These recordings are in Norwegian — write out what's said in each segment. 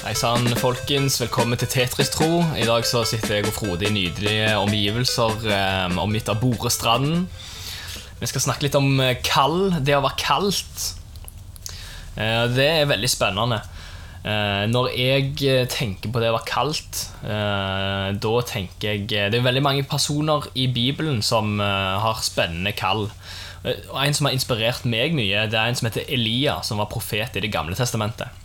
Hei sann, folkens. Velkommen til Tetris-tro. I dag så sitter jeg og Frode i nydelige omgivelser eh, omgitt av Borestranden. Vi skal snakke litt om eh, kald, det å være kaldt. Eh, det er veldig spennende. Eh, når jeg eh, tenker på det å være kaldt, eh, da tenker jeg Det er veldig mange personer i Bibelen som eh, har spennende kall. Eh, En som har inspirert meg mye, det er en som heter Elia, som var profet i Det gamle testamentet.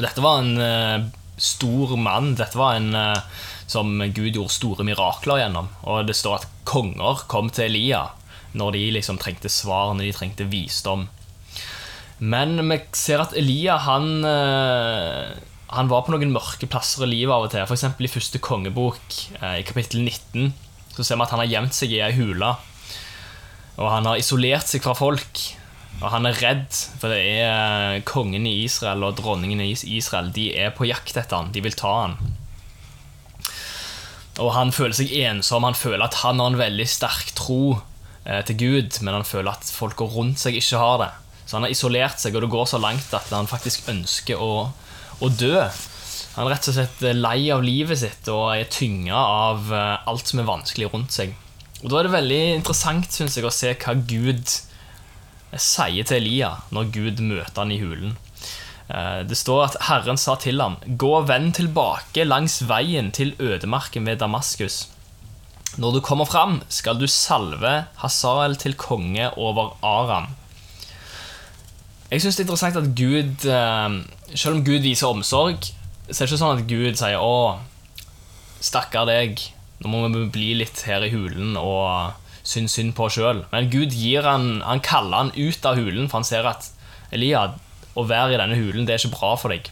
Dette var en eh, stor mann. Dette var en eh, som Gud gjorde store mirakler gjennom. Og det står at konger kom til Elia når de liksom trengte svar, når de trengte visdom. Men vi ser at Elia han, eh, han var på noen mørke plasser i livet av og til. F.eks. i første kongebok, i kapittel 19, så ser vi at han har gjemt seg i ei hule. Og han har isolert seg fra folk. Og han er redd, for det er eh, kongen i Israel og dronningen i Israel De er på jakt etter han, de vil ta han. Og han føler seg ensom, han føler at han har en veldig sterk tro eh, til Gud, men han føler at folka rundt seg ikke har det. Så han har isolert seg, og det går så langt at han faktisk ønsker å, å dø. Han er rett og slett eh, lei av livet sitt og er tynga av alt som er vanskelig rundt seg. Og Da er det veldig interessant synes jeg, å se hva Gud sier til Elia når Gud møter han i hulen. Eh, Det står at Herren sa til ham, gå og vend tilbake langs veien til ødemarken ved Damaskus. Når du kommer fram, skal du salve Hazael til konge over Aram. Jeg synes det er interessant at Gud, eh, selv om Gud viser omsorg, så er det ikke sånn at Gud sier, å, stakkar deg, nå må vi bli litt her i hulen og synes synd på sjøl. Men Gud gir han, han kaller han ut av hulen, for han ser at Elia, å være i denne hulen, det er ikke bra for deg.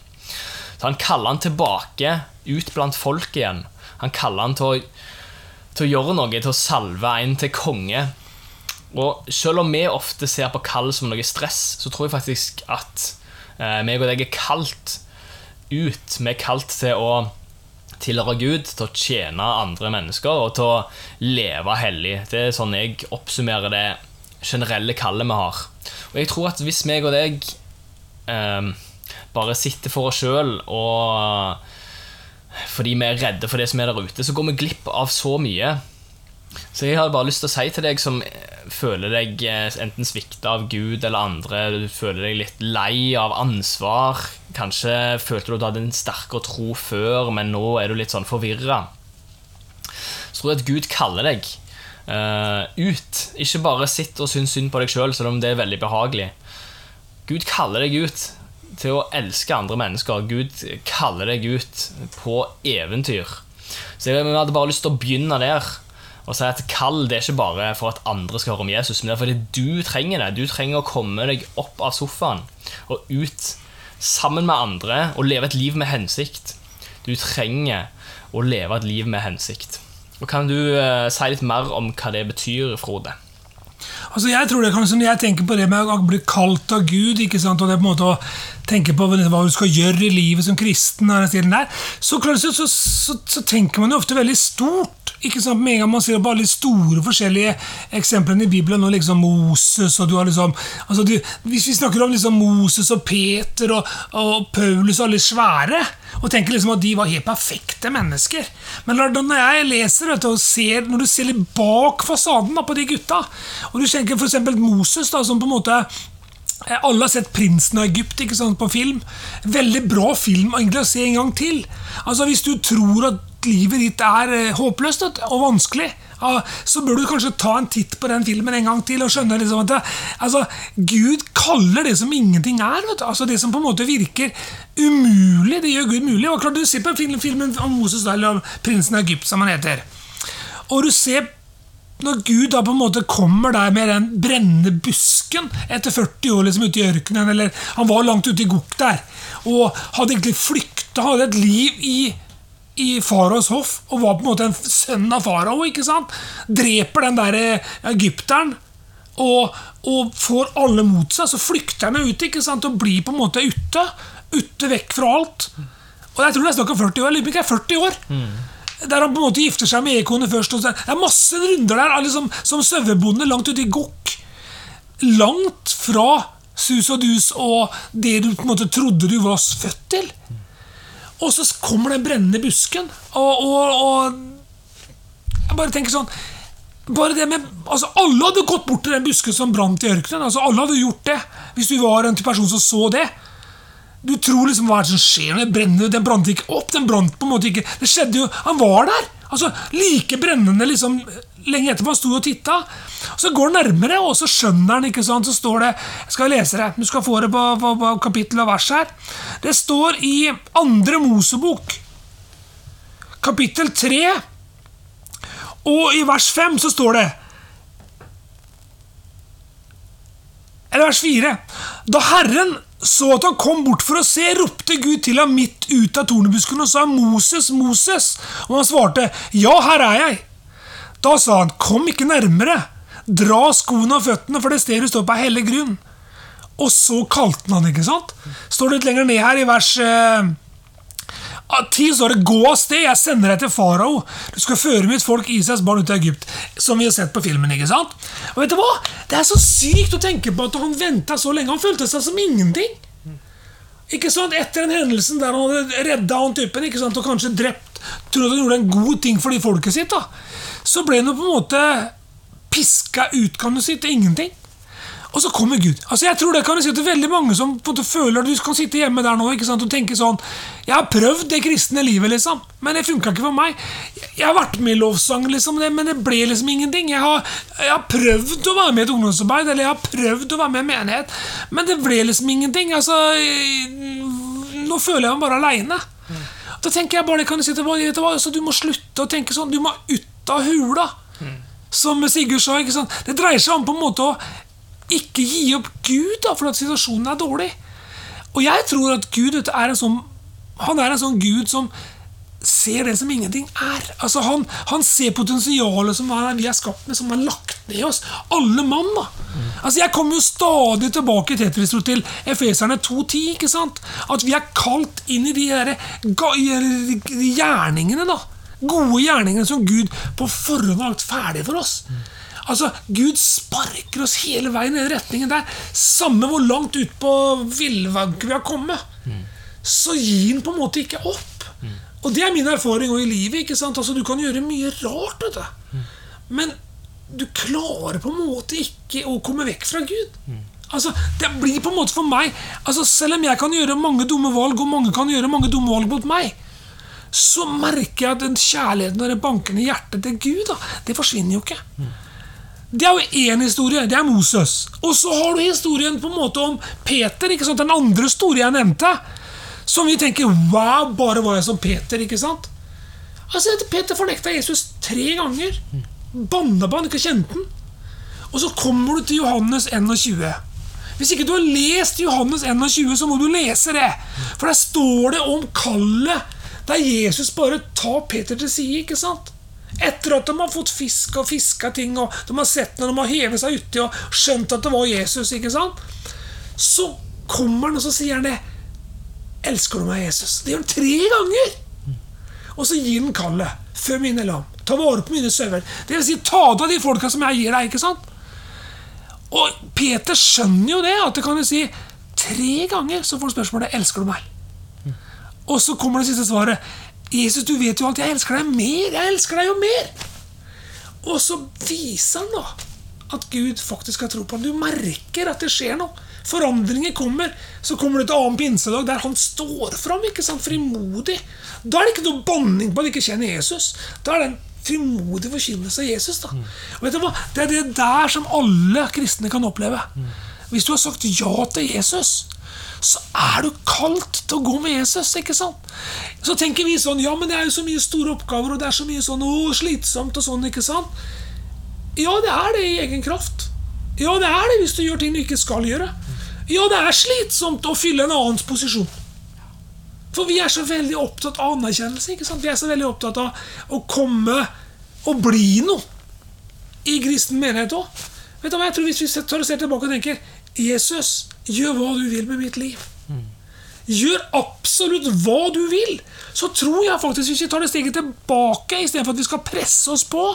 Så han kaller han tilbake, ut blant folk igjen. Han kaller han til å, til å gjøre noe, til å salve en til konge. Og selv om vi ofte ser på kall som noe stress, så tror jeg faktisk at eh, meg og deg er kalt ut. Vi er kalt til å tilhøre Gud, til å tjene andre mennesker og til å leve hellig. Det er sånn jeg oppsummerer det generelle kallet vi har. Og jeg tror at hvis meg og deg eh, bare sitter for oss sjøl og fordi vi er redde for det som er der ute, så går vi glipp av så mye. Så jeg har bare lyst til å si til deg som eh, føler deg eh, enten svikta av Gud eller andre, du føler deg litt lei av ansvar, kanskje følte du at du hadde en sterkere tro før, men nå er du litt sånn forvirra. Så tror jeg at Gud kaller deg uh, ut. Ikke bare sitt og syns synd på deg sjøl, selv om det er veldig behagelig. Gud kaller deg ut til å elske andre mennesker. Gud kaller deg ut på eventyr. Så jeg hadde bare lyst til å begynne der og si at kall det er ikke bare for at andre skal høre om Jesus, men det er fordi du trenger det. Du trenger å komme deg opp av sofaen og ut sammen med andre og leve et liv med hensikt. Du trenger å leve et liv med hensikt. Og Kan du eh, si litt mer om hva det betyr, Frode? Altså jeg tror det kanskje Når jeg tenker på det med å bli kalt av Gud, ikke sant, og det på en måte å tenke på hva du skal gjøre i livet som kristen, der, så, så, så, så, tenker man jo ofte veldig stort. ikke sant, Med en gang man ser på alle de store forskjellige eksemplene i Bibelen, og liksom Moses og du har liksom, altså du, Hvis vi snakker om liksom Moses og Peter og, og Paulus og alle svære, og tenker liksom at de var helt perfekte mennesker Men når jeg leser du, og ser, når du ser litt bak fasaden da, på de gutta, og du tenker f.eks. Moses, da, som på en måte alle har sett 'Prinsen av Egypt' ikke sant, på film. Veldig bra film egentlig å se en gang til. Altså Hvis du tror at livet ditt er eh, håpløst og vanskelig, så bør du kanskje ta en titt på den filmen en gang til og skjønne liksom at det, altså, Gud kaller det som ingenting er. Altså Det som på en måte virker umulig, det gjør Gud mulig. Og klart Du ser på filmen om Moses eller om 'Prinsen av Egypt', som han heter. Og du ser når Gud da på en måte kommer der med den brennende busken etter 40 år liksom ute i ørkenen eller Han var langt ute i gokk der og hadde egentlig flykta, hadde et liv i, i faraos hoff og var på en måte en sønn av farao. ikke sant? Dreper den der egypteren og, og får alle mot seg. Så flykter han ut ikke sant? og blir på en måte ute. Ute vekk fra alt. Og jeg tror det er snakk om 40 år. På er 40 år. Der han på en måte gifter seg med ekornet først. Det er masse runder der, liksom, som sauebonde langt ute i gokk. Langt fra sus og dus og det du på en måte trodde du var født til. Og så kommer den brennende busken, og, og, og Jeg bare tenker sånn bare det med, altså Alle hadde gått bort til den busken som brant i ørkenen. altså Alle hadde gjort det, hvis du var en person som så det. Du tror liksom hva er det som skjer når det brenner? Den brant ikke opp. den brant på en måte ikke, Det skjedde jo, Han var der! altså Like brennende liksom lenge etterpå. Han sto og titta. Så går han nærmere, og så skjønner han, ikke sant, så står det Jeg skal lese det. Du skal få det på, på, på kapittel og vers her. Det står i Andre Mosebok, kapittel 3 og i vers 5 så står det Eller vers 4. Da Herren så at han kom bort for å se, ropte Gud til ham midt ut av tornebusken og sa 'Moses, Moses'. Og han svarte 'Ja, her er jeg'. Da sa han 'Kom ikke nærmere'. Dra skoene av føttene, for det stedet du står på, er hellig grunn. Og så kalte han ikke sant? Står det litt lenger ned her i vers eh, Ti står det 'Gå av sted, jeg sender deg til farao'. Du skal føre mitt folk Isaks barn ut av Egypt. Som vi har sett på filmen. ikke sant? Og vet du hva? Det er så sykt å tenke på at han venta så lenge. Han følte seg som ingenting. Ikke sant? Etter den hendelsen der han hadde redda han typen ikke sant? og kanskje drept Trodde han gjorde en god ting for de folket sitt, da så ble han på en måte piska ut kan du si, til ingenting. Og så kommer Gud. Altså jeg tror det kan du si til veldig mange som på en måte føler du kan sitte hjemme der nå ikke sant, og tenke sånn Jeg har prøvd det kristne livet, liksom, men det funka ikke for meg. Jeg har vært med i lovsang, liksom, men det ble liksom ingenting. Jeg har, jeg har prøvd å være med i et ungdomsarbeid, eller jeg har prøvd å være med i menighet, men det ble liksom ingenting. Altså, nå føler jeg meg bare aleine. Da tenker jeg bare kan du si til meg, altså, Du må slutte å tenke sånn. Du må ut av hula. Som Sigurd sa. ikke sant? Det dreier seg om på en måte å ikke gi opp Gud da, fordi situasjonen er dårlig. Og jeg tror at Gud er en sånn Han er en sånn Gud som ser det som ingenting er. Altså Han, han ser potensialet som vi er skapt med, som er lagt ned i oss. Alle mann. da. Altså Jeg kommer jo stadig tilbake til, til Efeserne 2.10. ikke sant? At vi er kalt inn i de, der, de gjerningene. da. Gode gjerningene som Gud på forhånd har lagt ferdig for oss. Altså, Gud sparker oss hele veien i den retningen der. Samme hvor langt ut på villvanket vi har kommet, så gir han på en måte ikke opp. Og det er min erfaring også i livet. ikke sant? Altså, Du kan gjøre mye rart, vet du. men du klarer på en måte ikke å komme vekk fra Gud. Altså, Det blir på en måte for meg altså Selv om jeg kan gjøre mange dumme valg, og mange kan gjøre mange dumme valg mot meg, så merker jeg at den kjærligheten og det bankende hjertet til Gud da, det forsvinner jo ikke. Det er jo én historie. Det er Moses. Og så har du historien på en måte om Peter. ikke sant? Den andre store jeg nevnte. Som vi tenker Wow, bare var jeg som Peter. ikke sant? Altså, Peter fornekta Jesus tre ganger. Banna på han, ikke kjente han. Og så kommer du til Johannes 21. Hvis ikke du har lest Johannes 21, så må du lese det. For der står det om kallet der Jesus bare tar Peter til side. ikke sant? Etter at de har fått fisk og fiska ting, og de har sett når de har hevet seg uti og skjønt at det var Jesus, ikke sant? så kommer han og så sier han det. 'Elsker du meg, Jesus?' Det gjør han tre ganger. Og så gir han kallet. Før mine lam. Ta vare på mine sauer. Det vil si, ta deg av de folka som jeg gir deg. ikke sant? Og Peter skjønner jo det. At det kan jo si Tre ganger så får han spørsmålet 'Elsker du meg?' Og så kommer det siste svaret. 'Jesus, du vet jo alt. Jeg elsker deg mer. Jeg elsker deg jo mer.' Og så viser han da at Gud faktisk har tro på ham. Du merker at det skjer noe. Forandringer kommer. Så kommer det et annet pinsedag der han står fram ikke sant, frimodig. Da er det ikke noe banning på at du ikke kjenner Jesus. Da er det en frimodig forkynnelse av Jesus. da. Og vet du hva? Det er det der som alle kristne kan oppleve. Hvis du har sagt ja til Jesus, så er du kalt til å gå med Jesus. ikke sant? Så tenker vi sånn Ja, men det er jo så mye store oppgaver, og det er så mye sånn å, slitsomt og sånn. ikke sant? Ja, det er det i egen kraft. Ja, det er det hvis du gjør ting du ikke skal gjøre. Ja, det er slitsomt å fylle en annens posisjon. For vi er så veldig opptatt av anerkjennelse. ikke sant? Vi er så veldig opptatt av å komme og bli noe i kristen menighet òg. Jeg tror Hvis vi tør å ser tilbake og tenker Jesus, gjør hva du vil med mitt liv. Gjør absolutt hva du vil. Så tror jeg faktisk, hvis vi tar det steget tilbake istedenfor at vi skal presse oss på,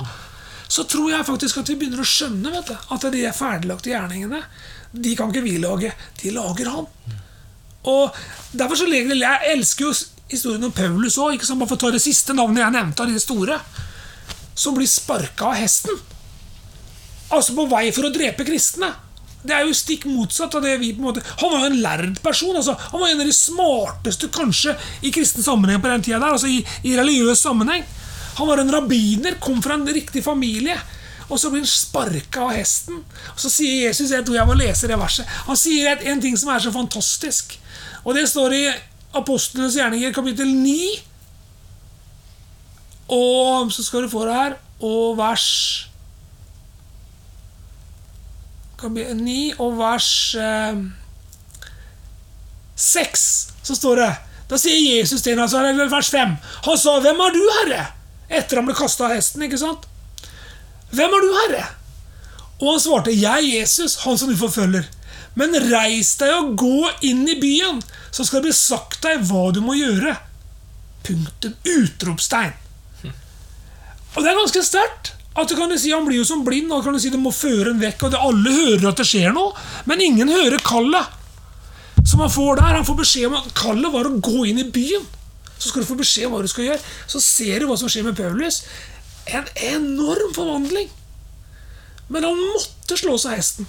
så tror jeg faktisk at vi begynner å skjønne du, at de er ferdiglagte gjerningene, de kan ikke vi lage. De lager han. Og derfor så legger Jeg elsker jo historien om Paulus òg, bare for å ta det siste navnet jeg nevnte av de store, som blir sparka av hesten. Altså på vei for å drepe kristne. Det er jo stikk motsatt av det vi på en måte Han var jo en lærd person. Altså. Han var en av de smarteste kanskje i kristen sammenheng på den tida der. Altså i, i religiøs sammenheng. Han var en rabbiner, kom fra en riktig familie. Og så blir han sparka av hesten. Og så sier Jesus Jeg tror jeg må lese det verset. Han sier et, en ting som er så fantastisk. Og det står i Apostlenes gjerninger, kapittel 9. Og så skal du få det her. Og vers 9 og vers eh, 6, så står det Da sier Jesus til ham, eller vers 5 Han sa, 'Hvem er du, Herre?' Etter han ble kasta av hesten. ikke sant? 'Hvem er du, Herre?' Og han svarte, 'Jeg Jesus, han som du forfølger.' 'Men reis deg og gå inn i byen, så skal det bli sagt deg hva du må gjøre.' Punktum. Utropstegn. Og det er ganske sterkt. At du kan si Han blir jo som blind, og kan du si du må føre en vekk. og det, Alle hører at det skjer noe, men ingen hører kallet. Som han får der. Han får beskjed om at kallet var å gå inn i byen. Så skal du få beskjed om hva du skal gjøre. Så ser du hva som skjer med Paulus. En enorm forvandling. Men han måtte slå seg hesten.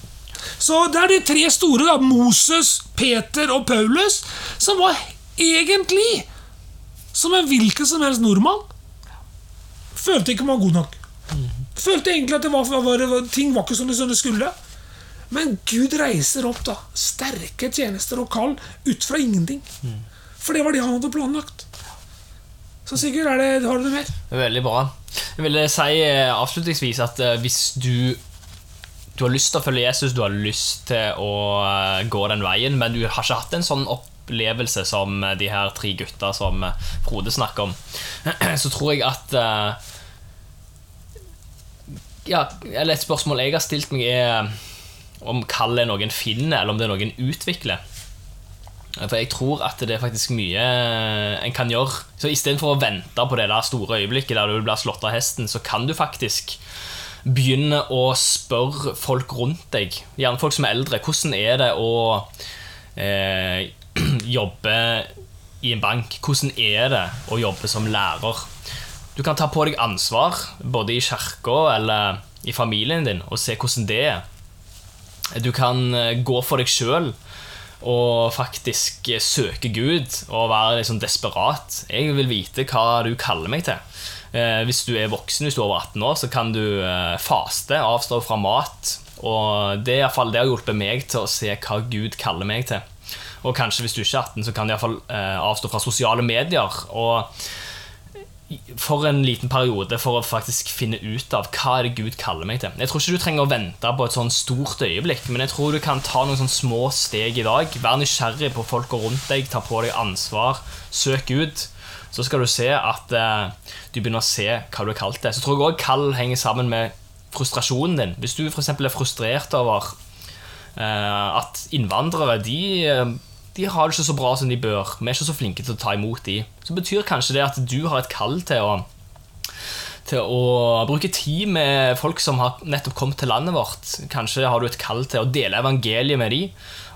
Så det er de tre store, da, Moses, Peter og Paulus, som var egentlig som en hvilken som helst nordmann. Følte ikke man var god nok. Følte egentlig at det var, var, ting var ikke som det, som det skulle. Men Gud reiser opp da sterke tjenester og kall ut fra ingenting. For det var det han hadde planlagt. Så Sigurd, er det, har du noe mer? Veldig bra. Jeg vil si eh, avslutningsvis at eh, hvis du du har lyst til å følge Jesus, du har lyst til å eh, gå den veien, men du har ikke hatt en sånn opplevelse som de her tre gutta som Frode snakker om, så tror jeg at ja, eller Et spørsmål jeg har stilt meg, er om kall er noen finner, eller om det er noen utvikler. For jeg tror at det er faktisk mye en kan gjøre. Så Istedenfor å vente på det store øyeblikket der du blir slått av hesten, så kan du faktisk begynne å spørre folk rundt deg, gjerne folk som er eldre, hvordan er det å eh, jobbe i en bank? Hvordan er det å jobbe som lærer? Du kan ta på deg ansvar, både i kirka eller i familien din, og se hvordan det er. Du kan eh, gå for deg sjøl og faktisk søke Gud og være liksom desperat. Jeg vil vite hva du kaller meg til. Eh, hvis du er voksen, hvis du er over 18 år, så kan du eh, faste, avstå fra mat. Og det, er fall, det har hjulpet meg til å se hva Gud kaller meg til. Og kanskje hvis du ikke er 18, så kan du iallfall fall avstå fra sosiale medier. Og for en liten periode for å faktisk finne ut av hva er det Gud kaller meg til. Jeg tror ikke du trenger å vente på et sånn stort øyeblikk, men jeg tror du kan ta noen sånn små steg i dag. Vær nysgjerrig på folka rundt deg, ta på deg ansvar, søk ut. Så skal du se at eh, du begynner å se hva du har kalt til. Så tror jeg òg kall henger sammen med frustrasjonen din. Hvis du f.eks. er frustrert over eh, at innvandrere de eh, de har det ikke så bra som de bør. Vi er ikke så flinke til å ta imot de. Så betyr kanskje det at du har et kall til å, til å bruke tid med folk som har nettopp kommet til landet vårt. Kanskje har du et kall til å dele evangeliet med de.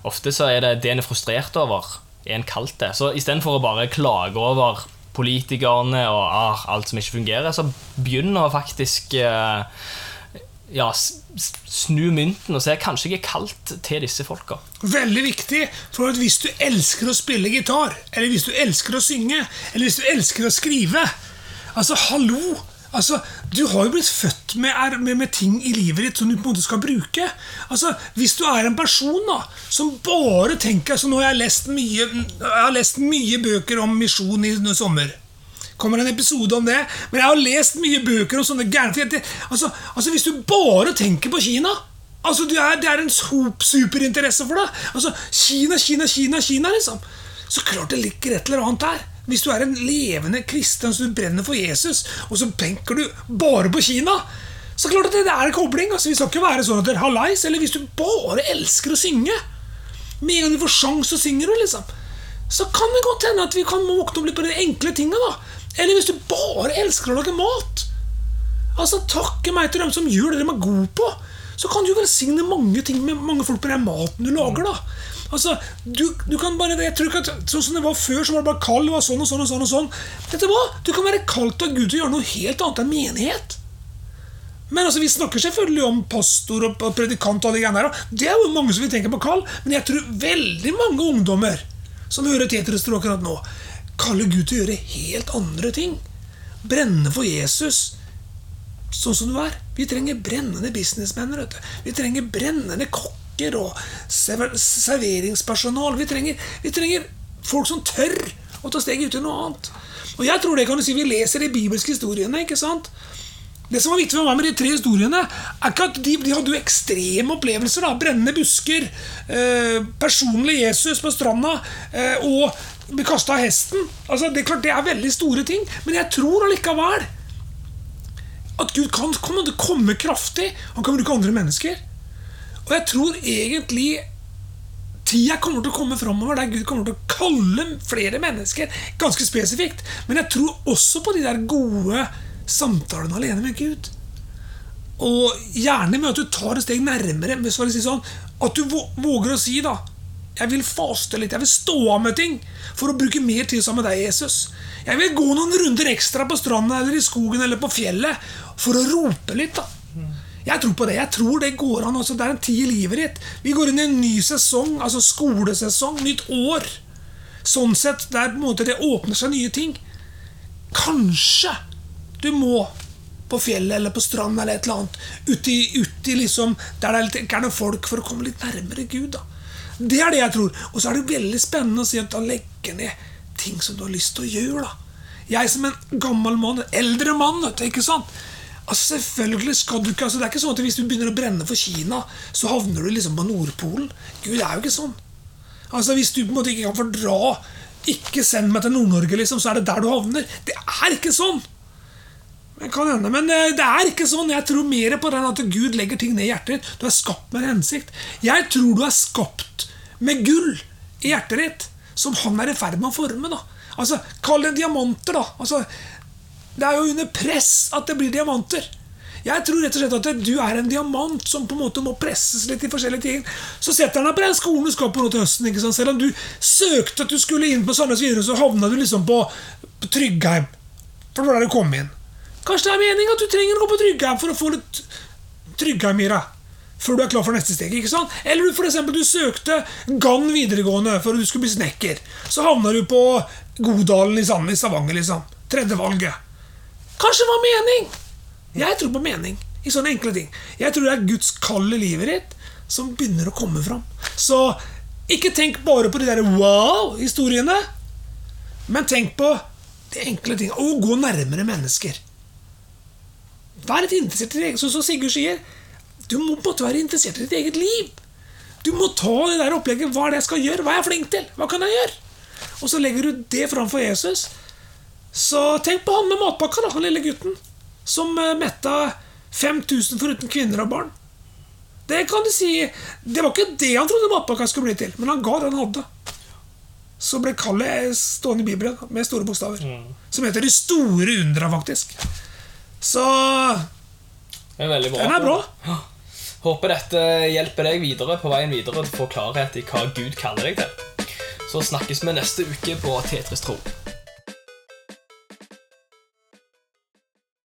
Ofte så er det det en er frustrert over, er en kalt til. Så istedenfor å bare klage over politikerne og ah, alt som ikke fungerer, så begynn å faktisk eh, ja, snu mynten og se kanskje jeg er kalt til disse folka. Veldig viktig. For hvis du elsker å spille gitar, eller hvis du elsker å synge, eller hvis du elsker å skrive Altså, hallo! Altså, Du har jo blitt født med, med, med, ting i livet ditt som du på en måte skal bruke. Altså, Hvis du er en person da, som bare tenker altså, Nå har jeg lest mye, jeg har lest mye bøker om misjon i sommer kommer en episode om det. Men jeg har lest mye bøker om sånne gærne altså, altså, Hvis du bare tenker på Kina altså, er, Det er en superinteresse for deg. Altså, Kina, Kina, Kina, Kina, liksom. Så klart det ligger et eller annet der. Hvis du er en levende kristen som brenner for Jesus, og så tenker du bare på Kina så klart at det er en kobling. altså Vi skal ikke være sånn at dere er halais. Eller hvis du bare elsker å synge Med en gang du får sjans, så synger du, liksom. Så kan det godt hende at vi kan våkne opp litt på de enkle tinga. Eller hvis du bare elsker å lage mat. Altså, Takke meg til dem som gjør det de er gode på. Så kan du velsigne mange ting med mange folk på den maten du lager. da Altså, du, du kan bare, jeg tror ikke at Sånn som det var før, så var det bare kall, det var sånn og sånn og sånn. og sånn. Vet du hva? Du kan være kalt av Gud til å gjøre noe helt annet enn menighet. Men altså, Vi snakker selvfølgelig om pastor og predikant. og alle greiene der, Det er jo mange som vil tenke på kall, men jeg tror veldig mange ungdommer som hører Tetris akkurat nå, kaller Gud til å gjøre helt andre ting. Brenne for Jesus sånn som du er. Vi trenger brennende businessmenn. Vi trenger brennende kokker og serveringspersonal. Vi trenger, vi trenger folk som tør å ta steget ut i noe annet. Og jeg tror det kan du si Vi leser de bibelske historiene. ikke sant? Det som var viktig for meg med de tre historiene, er ikke at de, de hadde jo ekstreme opplevelser. da, Brennende busker, eh, personlig Jesus på stranda eh, og bli kasta av hesten. Altså, det er klart det er veldig store ting, men jeg tror allikevel at Gud kan komme, komme kraftig. Han kan bruke andre mennesker. Og jeg tror egentlig tida kommer til å komme framover der Gud kommer til å kalle flere mennesker ganske spesifikt. Men jeg tror også på de der gode samtalene alene med Gud. Og gjerne med at du tar et steg nærmere. Hvis jeg si sånn, At du våger å si da Jeg vil faste litt, jeg vil stå av med ting for å bruke mer tid sammen med deg, Jesus. Jeg vil gå noen runder ekstra på stranda eller i skogen eller på fjellet for å rope litt. da Jeg tror på det. Jeg tror det går an. Også. det er en tid i livet ditt. Vi går inn i en ny sesong, altså skolesesong, nytt år. Sånn sett, der på en måte det åpner seg nye ting. Kanskje du må på fjellet eller på stranda eller et eller annet. Uti, uti liksom, der det er litt ikke er noe folk, for å komme litt nærmere Gud. da. Det er det jeg tror. Og så er det veldig spennende å si at da legger ned ting som du har lyst til å gjøre. da. Jeg som en gammel mann, en eldre mann, vet du, ikke sant? Altså selvfølgelig skal du ikke, altså Det er ikke sånn at hvis du begynner å brenne for Kina, så havner du liksom på Nordpolen. Gud det er jo ikke sånn. Altså Hvis du på en måte ikke kan fordra Ikke send meg til Nord-Norge, liksom, så er det der du havner. Det er ikke sånn! Kan hende, men eh, det er ikke sånn. Jeg tror mer på den at Gud legger ting ned i hjertet ditt. Du er skapt med en hensikt. Jeg tror du er skapt med gull i hjertet ditt, som han er i ferd med å forme. da. Altså, Kall det diamanter, da. Altså, det er jo under press at det blir diamanter. Jeg tror rett og slett at du er en diamant som på en måte må presses litt i forskjellige ting. Så setter han deg på den skolen du skal på nå til høsten. ikke sant? Selv om du søkte at du skulle inn på Sandnes videre, så havna du liksom på, på Tryggheim. For det var der du kom inn. Kanskje det er meninga at du trenger å gå på Tryggheim for å få litt Tryggheim i deg. Før du er klar for neste steg. ikke sant? Eller du, for eksempel, du søkte Gann videregående for at du skulle bli snekker. Så havna du på Godalen i Sand- i Stavanger. liksom. Tredje valget. Kanskje det var mening! Jeg tror på mening i sånne enkle ting. Jeg tror det er Guds kall i livet ditt som begynner å komme fram. Så ikke tenk bare på de der wow-historiene, men tenk på de enkle tingene. Og gå nærmere mennesker. Vær litt interessert i ditt eget som Sigurd sier, du må måtte være interessert i ditt eget liv. Du må ta det der opplegget. Hva er det jeg skal gjøre? Hva er jeg flink til? Hva kan jeg gjøre? Og så legger du det framfor Jesus. Så tenk på han med matpakka, da, han lille gutten. Som eh, metta 5000 foruten kvinner og barn. Det kan du si Det var ikke det han trodde matpakka skulle bli til, men han ga det han hadde. Så ble kallet stående i Bibelen med store bokstaver. Som heter De store undra, faktisk. Så Det er bra. den er bra. Håper dette hjelper deg videre på veien videre til å få klarhet i hva Gud kaller deg til. Så snakkes vi neste uke på Tetris Tro.